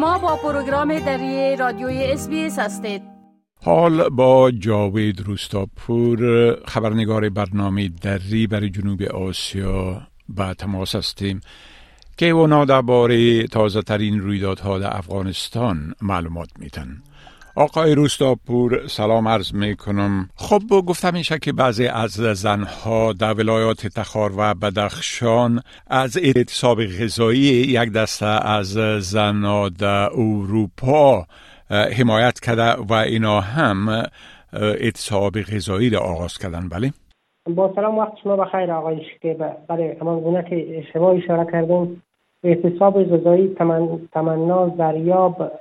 شما با پروگرام دری رادیوی اس هستید. حال با جاوید روستاپور خبرنگار برنامه دری برای جنوب آسیا به تماس هستیم که اونا درباره تازه ترین رویدادها در افغانستان معلومات میتن آقای روستاپور سلام عرض می کنم خب گفتم میشه که بعضی از زنها در ولایات تخار و بدخشان از اعتصاب غذایی یک دسته از زنها در اروپا حمایت کرده و اینا هم اعتصاب غذایی را آغاز کردن. بله؟ با سلام وقت شما بخیر آقای که برای همان گونه که شما اشاره کردیم اعتصاب غذایی تمنا دریاب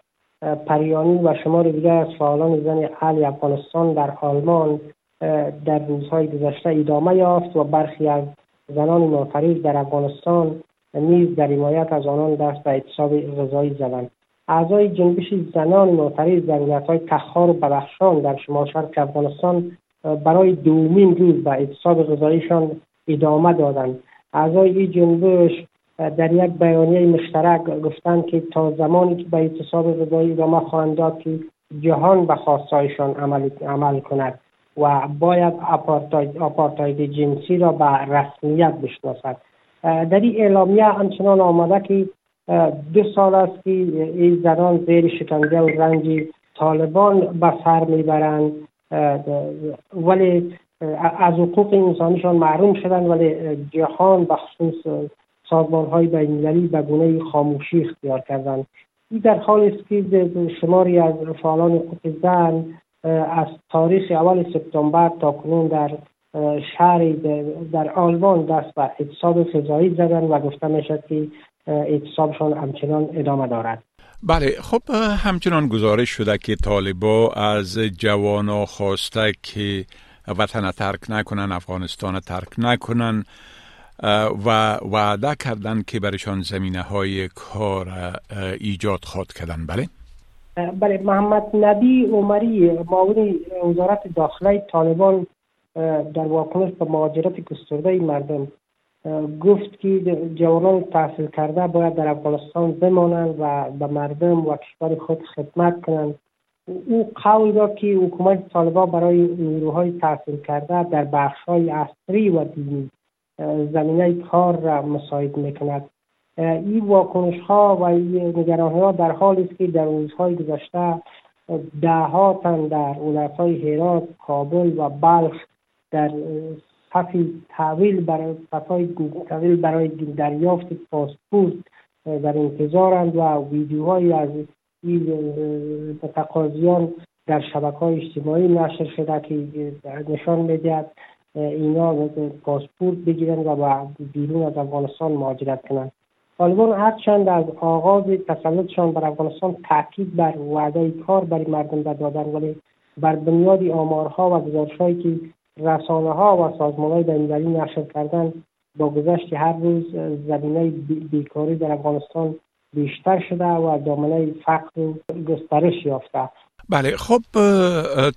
پریانی و شمار دیگر از فعالان زن اهل افغانستان در آلمان در روزهای گذشته ادامه یافت و برخی از زنان نافریز در افغانستان نیز در حمایت از آنان دست به اعتصاب غذایی زدند. اعضای جنبش زنان معترض در ولایت‌های تخار و بدخشان در شمال شرق افغانستان برای دومین روز به اعتصاب غذاییشان ادامه دادند. اعضای این جنبش در یک بیانیه مشترک گفتند که تا زمانی که به اعتصاب غذایی ادامه خواهند داد که جهان به خواستایشان عمل, عمل کند و باید آپارتاید جنسی را به رسمیت بشناسد. در این اعلامیه همچنان آمده که دو سال است که این زنان زیر شکنجه و رنج طالبان به سر می‌برند. ولی از حقوق انسانیشان محروم شدن ولی جهان بخصوص های بینالمللی به گونه خاموشی اختیار کردند. این در حال است که شماری از فعالان حقوق زن از تاریخ اول سپتامبر تا کنون در شهر در آلمان دست به اعتصاب فضایی زدن و گفته می‌شد که اعتصابشان همچنان ادامه دارد. بله خب همچنان گزارش شده که طالبا از جوانا خواسته که وطن ترک نکنن افغانستان ترک نکنن و وعده کردن که برشان زمینه های کار ایجاد خواد کردن. بله؟ بله محمد نبی عمری معاون وزارت داخله طالبان در واکنش به مهاجرت گسترده مردم گفت که جوانان تحصیل کرده باید در افغانستان بمانند و به مردم و کشور خود خدمت کنند. او قول داد که حکومت طالبان برای نیروهای تحصیل کرده در بخش های اصری و دینی زمینه کار را مساعد می‌کند. این واکنش ها و این نگران ها در حالی است که در روزهای گذشته ده ها تن در ولایت های هرات کابل و بلخ در صفی طویل برای طویل برای دریافت پاسپورت در انتظارند و ویدیوهایی از این تقاضیان در شبکه های اجتماعی نشر شده که نشان می‌دهد. اینا پاسپورت بگیرند و بیرون از افغانستان مهاجرت کنند طالبان هرچند از آغاز تسلطشان بر افغانستان تاکید بر وعده کار برای مردم دادن ولی بر بنیاد آمارها و گزارشهایی که رسانه ها و سازمان های بینالمللی نشر کردن با گذشت هر روز زمینه بیکاری در افغانستان بیشتر شده و دامنه فقر و گسترش یافته. بله خب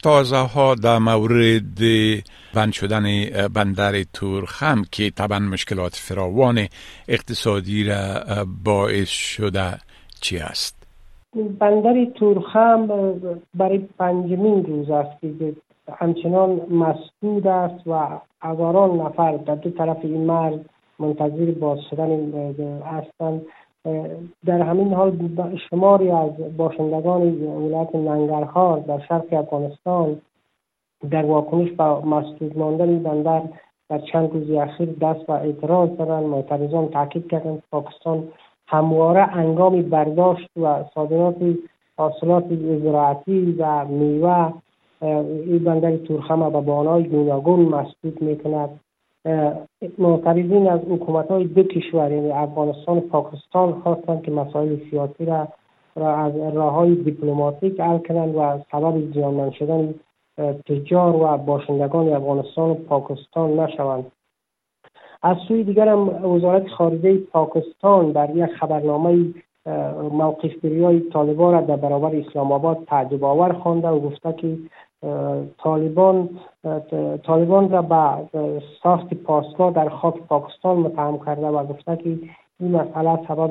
تازه ها در مورد بند شدن بندر تورخم که طبعا مشکلات فراوان اقتصادی را باعث شده چی است؟ بندر تورخم برای پنجمین روز است که همچنان مسدود است و هزاران نفر در دو طرف این مرز منتظر باز شدن هستند در همین حال شماری از باشندگان ولایت ننگرهار در شرق افغانستان در واکنش به مسدود ماندن بندر در چند روز اخیر دست و اعتراض دارند معترضان تاکید کردند پاکستان همواره انگام برداشت و صادرات حاصلات زراعتی و میوه این بندر تورخم به بانای گوناگون مسدود می‌کند. معترضین از حکومت های دو کشور یعنی افغانستان و پاکستان خواستند که مسائل سیاسی را را از راه های دیپلماتیک حل کنند و سبب زیانمند شدن تجار و باشندگان افغانستان و پاکستان نشوند. از سوی دیگر هم وزارت خارجه پاکستان در یک خبرنامه موقف های طالبان را در برابر اسلام آباد تعجب آور خوانده و گفته که طالبان طالبان را به ساخت پاسگاه در خاک پاکستان متهم کرده و گفته که این مسئله سبب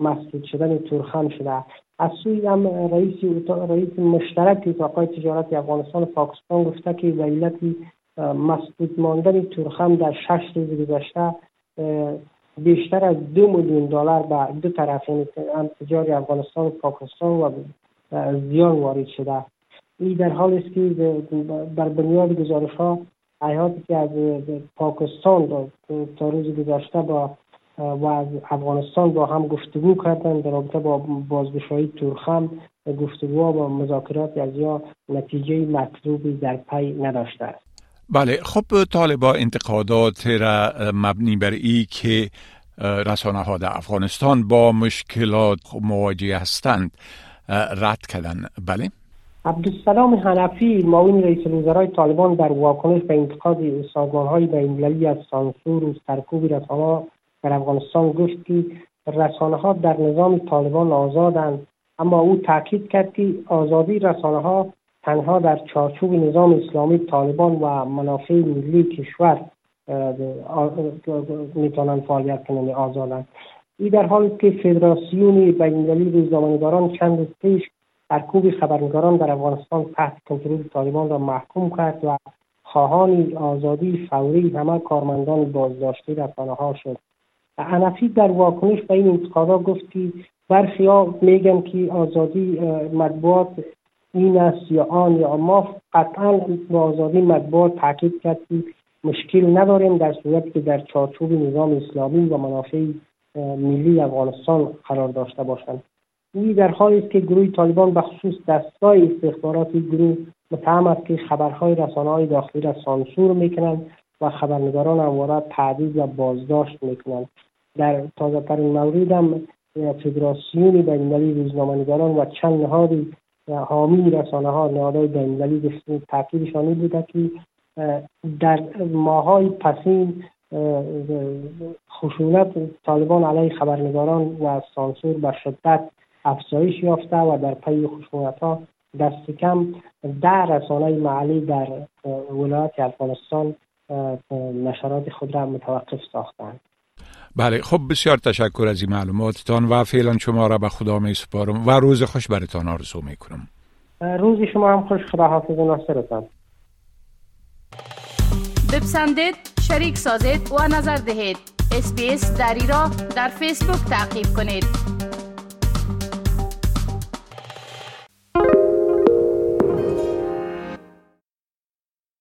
مسدود شدن تورخم شده. از سوی هم رئیس رئیس مشترک اتاقای تجارت افغانستان و پاکستان گفته که به علت مسدود ماندن تورخم در شش روز گذشته بیشتر از دو میلیون دلار به دو طرف یعنی تجاری افغانستان و پاکستان و زیان وارد شده. این در حال است که بر بنیاد گزارش ها حیاتی که از پاکستان تا روز گذشته با و از افغانستان با هم گفتگو کردن در رابطه با بازگشایی تورخم گفتگو و مذاکرات از یا نتیجه مطلوبی در پی نداشته است. بله خب طالبا انتقادات را مبنی بر ای که رسانه ها در افغانستان با مشکلات مواجه هستند رد کردن. بله؟ عبدالسلام حنفی معاون رئیس الوزرای طالبان در واکنش به انتقاد سازمان های بینالمللی از سانسور و سرکوب رسانه در افغانستان گفت که رسانه ها در نظام طالبان آزادند اما او تاکید کرد که آزادی رسانه ها تنها در چارچوب نظام اسلامی طالبان و منافع ملی کشور می‌تونن فعالیت کنند آزادند. این در حالی که فدراسیون بینالمللی روزنامه‌نگاران چند روز پیش سرکوب خبرنگاران در افغانستان تحت کنترل طالبان را محکوم کرد و خواهان آزادی فوری همه کارمندان بازداشته رسانه ها شد. حنفی در واکنش به این انتقادها گفت که برخی ها میگن که آزادی مطبوعات این است یا آن یا ما قطعا به آزادی مطبوعات تاکید کرد که مشکل نداریم در صورتی که در چارچوب نظام اسلامی و منافع ملی افغانستان قرار داشته باشند. این در حالی است که گروه طالبان به خصوص دستگاه استخباراتی گروه متهم است که خبرهای رسانه های داخلی را سانسور می‌کنند و خبرنگاران همواره تعدید و بازداشت می‌کنند. در تازه ترین مورد هم فدراسیون بینالمللی روزنامه‌نگاران و چند نهاد حامی رسانه ها نهادهای بینالمللی تاکیدشان بوده که در ماهای پسین خشونت طالبان علیه خبرنگاران و سانسور به شدت افزایش یافته و در پی خشونت ها دست کم ده رسانه محلی در ولایت افغانستان نشرات خود را متوقف ساختند. بله خب بسیار تشکر از این معلوماتتان و فعلا شما را به خدا می سپارم و روز خوش برتان آرزو می کنم. روز شما هم خوش خدا حافظ ناصرتان. بپسندید شریک سازید و نظر دهید. اسپیس دری را در فیسبوک تعقیب کنید.